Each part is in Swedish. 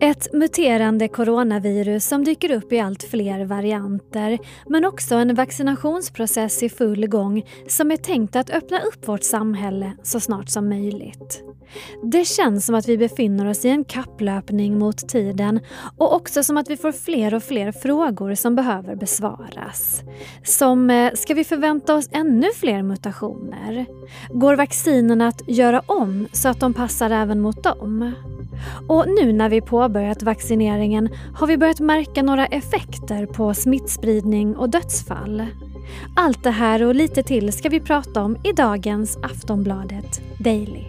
Ett muterande coronavirus som dyker upp i allt fler varianter men också en vaccinationsprocess i full gång som är tänkt att öppna upp vårt samhälle så snart som möjligt. Det känns som att vi befinner oss i en kapplöpning mot tiden och också som att vi får fler och fler frågor som behöver besvaras. Som, eh, ska vi förvänta oss ännu fler mutationer? Går vaccinerna att göra om så att de passar även mot dem? Och nu när vi påbörjat vaccineringen har vi börjat märka några effekter på smittspridning och dödsfall. Allt det här och lite till ska vi prata om i dagens Aftonbladet Daily.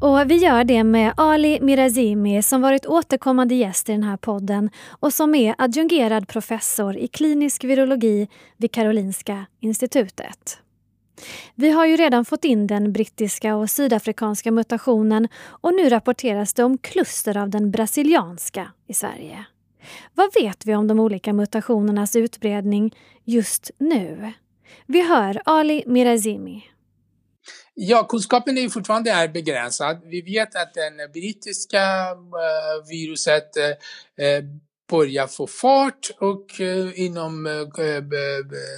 Och vi gör det med Ali Mirazimi som varit återkommande gäst i den här podden och som är adjungerad professor i klinisk virologi vid Karolinska institutet. Vi har ju redan fått in den brittiska och sydafrikanska mutationen och nu rapporteras det om kluster av den brasilianska i Sverige. Vad vet vi om de olika mutationernas utbredning just nu? Vi hör Ali Mirazimi. Ja, kunskapen är fortfarande är begränsad. Vi vet att det brittiska eh, viruset eh, börjar få fart och eh, inom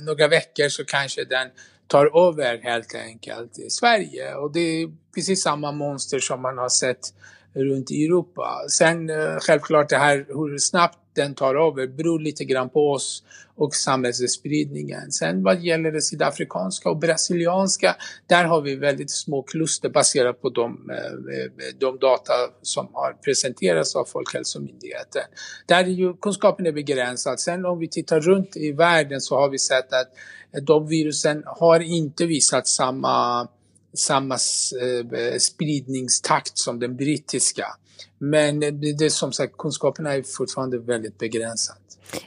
några veckor så kanske den tar över helt enkelt i Sverige. Och det är precis samma monster som man har sett runt i Europa. Sen eh, självklart det här hur snabbt den tar över beror lite grann på oss och samhällsspridningen. Sen vad gäller det sydafrikanska och brasilianska, där har vi väldigt små kluster baserat på de, eh, eh, de data som har presenterats av Folkhälsomyndigheten. Där är ju kunskapen är begränsad. Sen om vi tittar runt i världen så har vi sett att de virusen har inte visat samma samma eh, spridningstakt som den brittiska. Men det, det, som sagt, kunskaperna är fortfarande väldigt begränsade.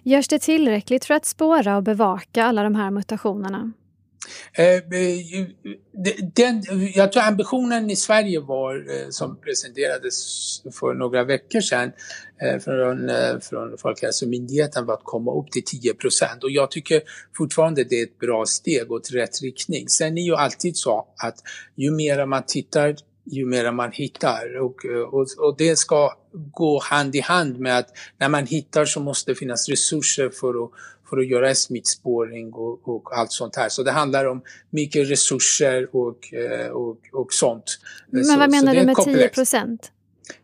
Görs det tillräckligt för att spåra och bevaka alla de här mutationerna? Eh, eh, den, jag tror ambitionen i Sverige var, eh, som presenterades för några veckor sedan från, från Folkhälsomyndigheten var att komma upp till 10 procent och jag tycker fortfarande det är ett bra steg åt rätt riktning. Sen är ju alltid så att ju mer man tittar ju mer man hittar. Och, och, och, det ska gå hand i hand med att när man hittar så måste det finnas resurser för att, för att göra smittspårning och, och allt sånt här. Så det handlar om mycket resurser och, och, och sånt. Men så, vad menar du med 10 procent?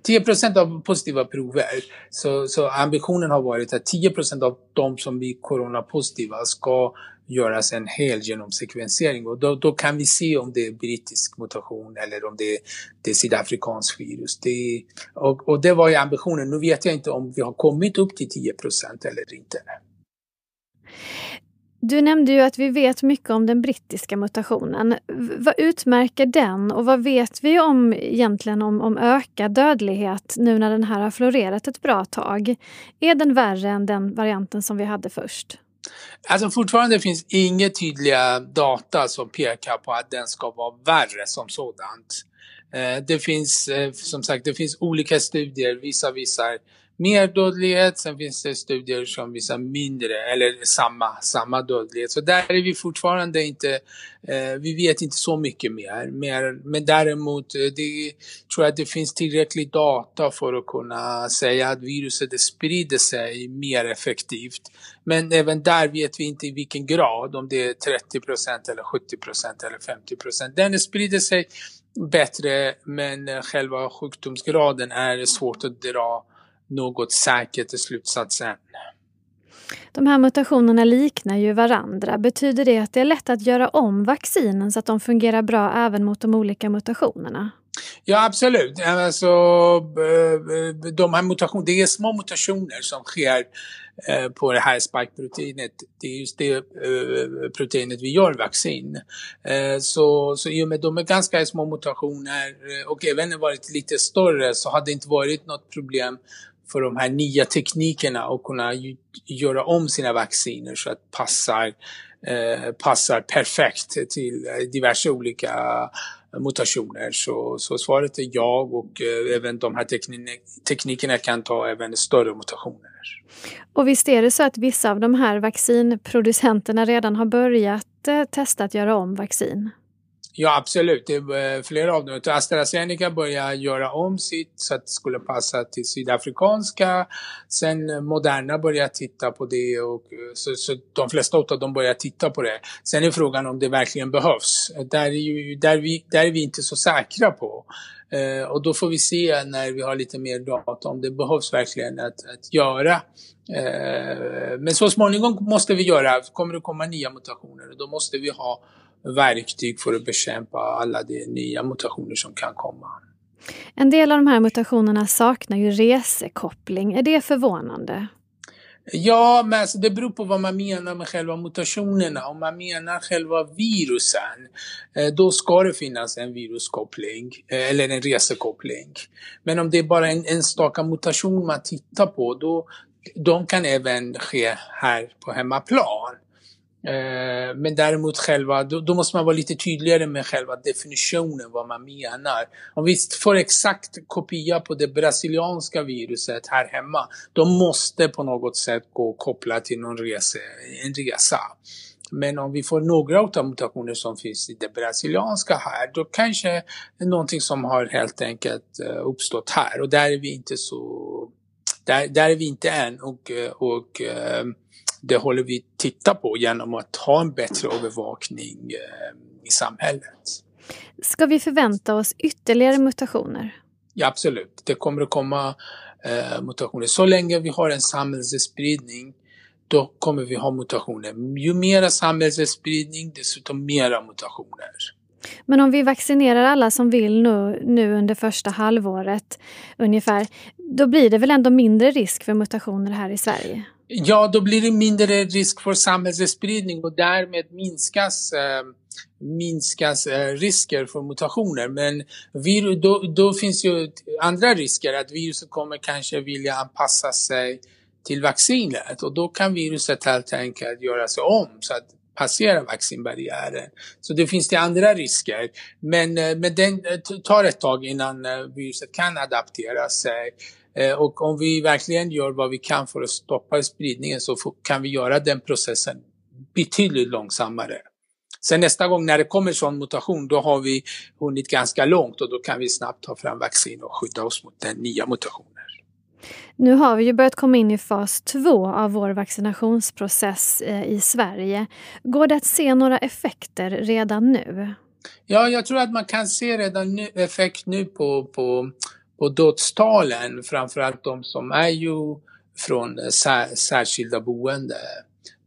10 procent av positiva prover. Så, så ambitionen har varit att 10 procent av de som blir coronapositiva ska göras en hel genomsekvensering och då, då kan vi se om det är brittisk mutation eller om det är, det är sydafrikansk virus. Det, och, och det var ju ambitionen. Nu vet jag inte om vi har kommit upp till 10 procent eller inte. Du nämnde ju att vi vet mycket om den brittiska mutationen. Vad utmärker den och vad vet vi om egentligen om, om ökad dödlighet nu när den här har florerat ett bra tag? Är den värre än den varianten som vi hade först? Alltså fortfarande finns inga tydliga data som pekar på att den ska vara värre som sådant. Eh, det finns eh, som sagt det finns olika studier, vissa visar mer dödlighet, sen finns det studier som visar mindre eller samma, samma dödlighet. Så där är vi fortfarande inte, eh, vi vet inte så mycket mer. mer men däremot eh, det, tror jag att det finns tillräcklig data för att kunna säga att viruset sprider sig mer effektivt. Men även där vet vi inte i vilken grad, om det är 30 eller 70 procent eller 50 procent. Den sprider sig bättre men eh, själva sjukdomsgraden är svårt att dra något säkert i slutsatsen. De här mutationerna liknar ju varandra. Betyder det att det är lätt att göra om vaccinen så att de fungerar bra även mot de olika mutationerna? Ja absolut. Alltså, de här mutationerna, det är små mutationer som sker eh, på det här spike-proteinet. Det är just det eh, proteinet vi gör vaccin. Eh, så, så i och med att de är ganska små mutationer och även varit lite större så hade det inte varit något problem för de här nya teknikerna och kunna göra om sina vacciner så att passar, eh, passar perfekt till eh, diverse olika eh, mutationer. Så, så svaret är ja och eh, även de här teknik teknikerna kan ta även större mutationer. Och visst är det så att vissa av de här vaccinproducenterna redan har börjat eh, testa att göra om vaccin? Ja, absolut. Det är flera av dem. AstraZeneca börjar göra om sitt så att det skulle passa till sydafrikanska. Sen Moderna börjar titta på det och eh, så, så de flesta av dem börjar titta på det. Sen är frågan om det verkligen behövs. Där är, ju, där vi, där är vi inte så säkra på. Eh, och då får vi se när vi har lite mer data om det behövs verkligen att, att göra. Eh, men så småningom måste vi göra, kommer det komma nya mutationer och då måste vi ha verktyg för att bekämpa alla de nya mutationer som kan komma. En del av de här mutationerna saknar ju resekoppling. Är det förvånande? Ja, men alltså det beror på vad man menar med själva mutationerna. Om man menar själva virusen, eh, då ska det finnas en viruskoppling eh, eller en resekoppling. Men om det är bara en enstaka mutation man tittar på, då de kan även ske här på hemmaplan. Eh, men däremot själva, då, då, måste man vara lite tydligare med själva definitionen vad man menar. Om vi får exakt kopia på det brasilianska viruset här hemma, då måste på något sätt gå kopplat till någon resa, en resa. Men om vi får några av mutationer som finns i det brasilianska här, då kanske det är någonting som har helt enkelt eh, uppstått här och där är vi inte så, där, där är vi inte än och, eh, och det håller vi titta på genom att ha en bättre övervakning eh, i samhället. Ska vi förvänta oss ytterligare mutationer? Ja, absolut. Det kommer att komma eh, mutationer. Så länge vi har en samhällsspridning då kommer vi ha mutationer. Ju mera samhällsspridning, dessutom mera mutationer. Men om vi vaccinerar alla som vill nu, nu under första halvåret ungefär, då blir det väl ändå mindre risk för mutationer här i Sverige? Ja, då blir det mindre risk för samhällsspridning och därmed minskas, eh, minskas eh, risker för mutationer. Men då, då finns ju andra risker, att viruset kommer kanske vilja anpassa sig till vaccinet och då kan viruset helt enkelt göra sig om så att passera vaccinbarriären. Så det finns det andra risker. Men, eh, men den eh, tar ett tag innan eh, viruset kan adaptera sig. Och om vi verkligen gör vad vi kan för att stoppa spridningen så kan vi göra den processen betydligt långsammare. Sen nästa gång när det kommer sån mutation, då har vi hunnit ganska långt och då kan vi snabbt ta fram vaccin och skydda oss mot den nya mutationen. Nu har vi ju börjat komma in i fas två av vår vaccinationsprocess eh, i Sverige. Går det att se några effekter redan nu? Ja, jag tror att man kan se redan nu effekt nu på, på, på dödstalen, framförallt de som är ju från särskilda boende.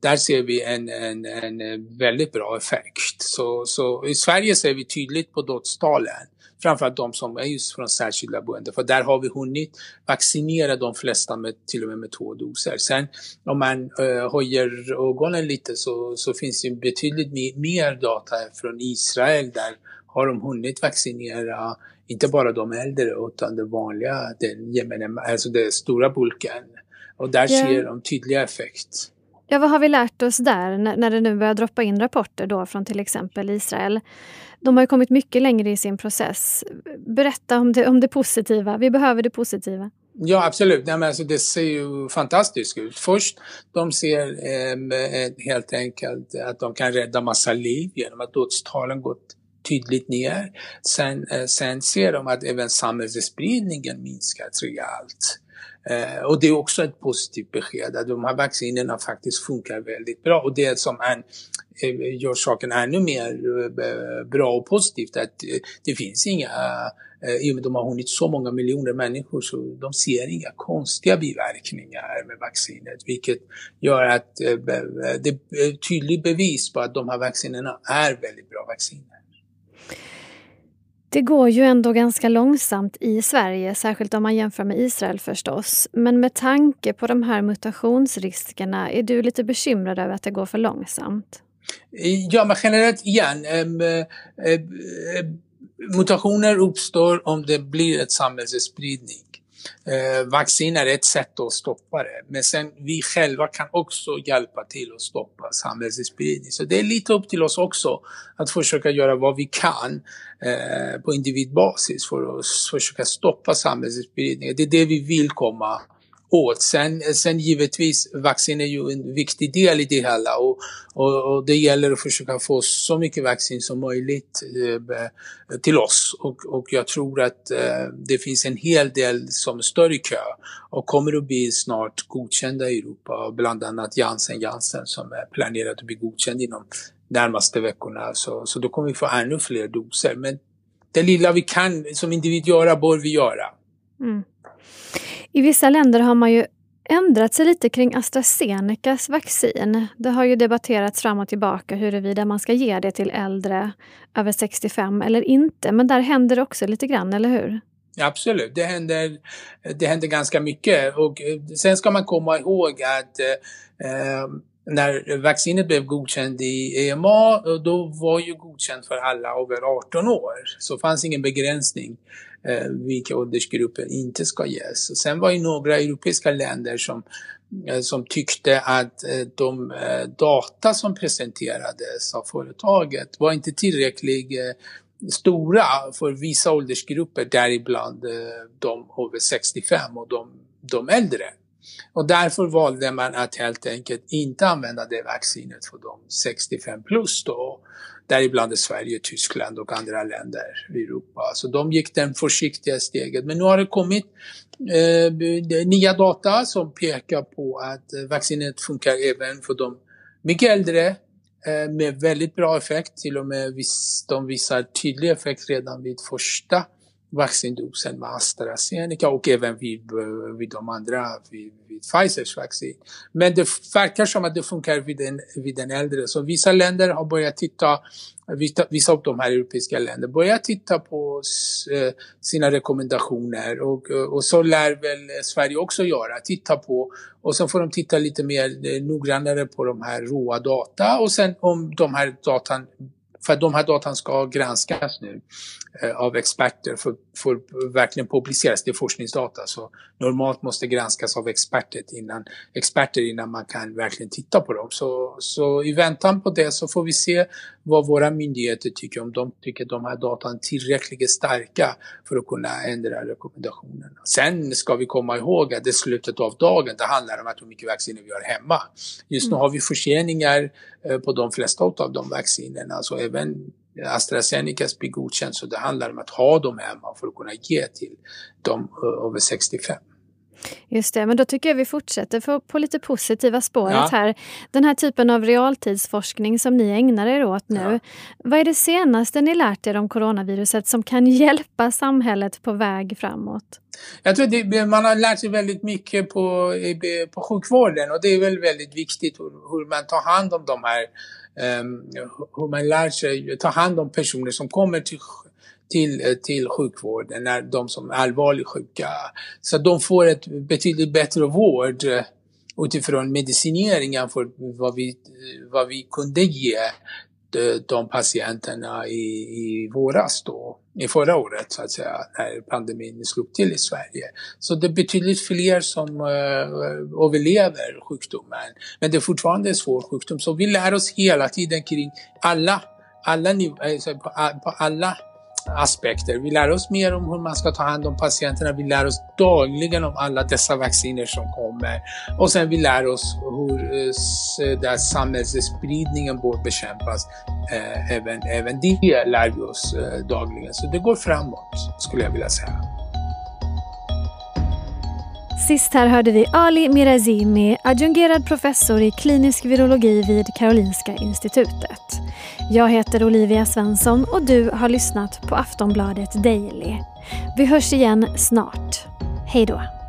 Där ser vi en, en, en väldigt bra effekt. Så, så i Sverige ser vi tydligt på dödstalen framförallt de som är just från särskilda boenden. För där har vi hunnit vaccinera de flesta med till och med med två doser. Sen om man uh, höjer ögonen lite så, så finns det betydligt mer, mer data från Israel. Där har de hunnit vaccinera inte bara de äldre utan det vanliga, den, alltså den stora bulken. Och där yeah. ser de tydliga effekt. Ja, vad har vi lärt oss där när, när det nu börjar droppa in rapporter då från till exempel Israel? De har ju kommit mycket längre i sin process. Berätta om det, om det positiva. Vi behöver det positiva. Ja, absolut. Ja, men alltså, det ser ju fantastiskt ut. Först, de ser eh, helt enkelt att de kan rädda massa liv genom att dödstalen gått tydligt ner. Sen, eh, sen ser de att även samhällsspridningen minskat rejält. Eh, och det är också ett positivt besked att de här vaccinerna faktiskt funkar väldigt bra och det som en, eh, gör saken ännu mer eh, bra och positivt att eh, det finns inga, eh, i och med att de har hunnit så många miljoner människor så de ser inga konstiga biverkningar med vaccinet vilket gör att eh, det är tydligt bevis på att de här vaccinerna är väldigt bra vacciner. Det går ju ändå ganska långsamt i Sverige, särskilt om man jämför med Israel förstås. Men med tanke på de här mutationsriskerna, är du lite bekymrad över att det går för långsamt? Ja, men generellt igen. Äh, äh, mutationer uppstår om det blir ett samhällsspridning. Eh, vaccin är ett sätt att stoppa det, men sen vi själva kan också hjälpa till att stoppa samhällsspridning. Så det är lite upp till oss också att försöka göra vad vi kan eh, på individbasis för att försöka stoppa samhällsspridningen. Det är det vi vill komma åt. Sen, sen givetvis, vaccin är ju en viktig del i det hela och, och, och det gäller att försöka få så mycket vaccin som möjligt eh, till oss. Och, och jag tror att eh, det finns en hel del som står i kö och kommer att bli snart godkända i Europa, bland annat Janssen Janssen som är planerat att bli godkänd inom närmaste veckorna. Så, så då kommer vi få ännu fler doser. Men det lilla vi kan som individ göra bör vi göra. Mm. I vissa länder har man ju ändrat sig lite kring AstraZenecas vaccin. Det har ju debatterats fram och tillbaka huruvida man ska ge det till äldre över 65 eller inte. Men där händer det också lite grann, eller hur? Absolut, det händer, det händer ganska mycket. Och eh, sen ska man komma ihåg att eh, eh när vaccinet blev godkänt i EMA, eh, då var ju godkänt för alla över 18 år. Så fanns ingen begränsning eh, vilka åldersgrupper inte ska ges. Och sen var det några europeiska länder som, eh, som tyckte att eh, de eh, data som presenterades av företaget var inte tillräckligt eh, stora för vissa åldersgrupper, däribland eh, de över 65 och de, de äldre. Och därför valde man att helt enkelt inte använda det vaccinet för de 65 plus då. Däribland Sverige, Tyskland och andra länder i Europa. Så de gick den försiktiga steget. Men nu har det kommit eh, nya data som pekar på att vaccinet funkar även för de mycket äldre eh, med väldigt bra effekt. Till och med vis, de visar tydlig effekt redan vid första vaccindosen med AstraZeneca och även vid, eh, vid de andra, vid, vid Pfizers vaccin. Men det verkar som att det funkar vid den, vid den äldre. Så vissa länder har börjat titta, vissa av de här europeiska länderna börjar titta på eh, sina rekommendationer och, eh, och så lär väl Sverige också göra, titta på och sen får de titta lite mer noggrannare på de här råa data och sen om de här datan för att de här datan ska granskas nu eh, av experter för, för verkligen publiceras. Det är forskningsdata så normalt måste granskas av experter innan, experter innan man kan verkligen titta på dem. Så, så i väntan på det så får vi se vad våra myndigheter tycker, om de tycker de här datan är tillräckligt starka för att kunna ändra rekommendationerna. Sen ska vi komma ihåg att det är slutet av dagen, det handlar om att hur mycket vacciner vi har hemma. Just nu mm. har vi förseningar Eh, på de flesta av de vaccinerna, så även AstraZenecas blir godkänt, så det handlar om att ha dem hemma för att kunna ge till de eh, över 65. Just det, men då tycker jag vi fortsätter på, på lite positiva spåret ja. här. Den här typen av realtidsforskning som ni ägnar er åt nu. Ja. Vad är det senaste ni lärt er om coronaviruset som kan hjälpa samhället på väg framåt? Jag tror det, man har lärt sig väldigt mycket på, på sjukvården och det är väl väldigt viktigt hur, hur man tar hand om de här um, hur man lär sig ta hand om personer som kommer till till, eh, till sjukvården, när de som är allvarligt sjuka. Så de får ett betydligt bättre vård eh, utifrån medicineringen för vad vi, eh, vad vi kunde ge de patienterna i, i våras då, i förra året så att säga, när pandemin slog till i Sverige. Så det är betydligt fler som uh, överlever sjukdomen. Men det är fortfarande en svår sjukdom, så vi lär oss hela tiden kring alla, alla, alltså på, på alla aspekter. Vi lär oss mer om hur man ska ta hand om patienterna. Vi lär oss dagligen om alla dessa vacciner som kommer. Och sen vi lär oss hur eh, eh, där samhällsspridningen bör bekämpas. Eh, även, även det lär vi oss dagligen. Så det går framåt, skulle jag vilja säga. Sist här hörde vi Ali Mirazimi, adjungerad professor i klinisk virologi vid Karolinska institutet. Jag heter Olivia Svensson och du har lyssnat på Aftonbladet Daily. Vi hörs igen snart. Hej då!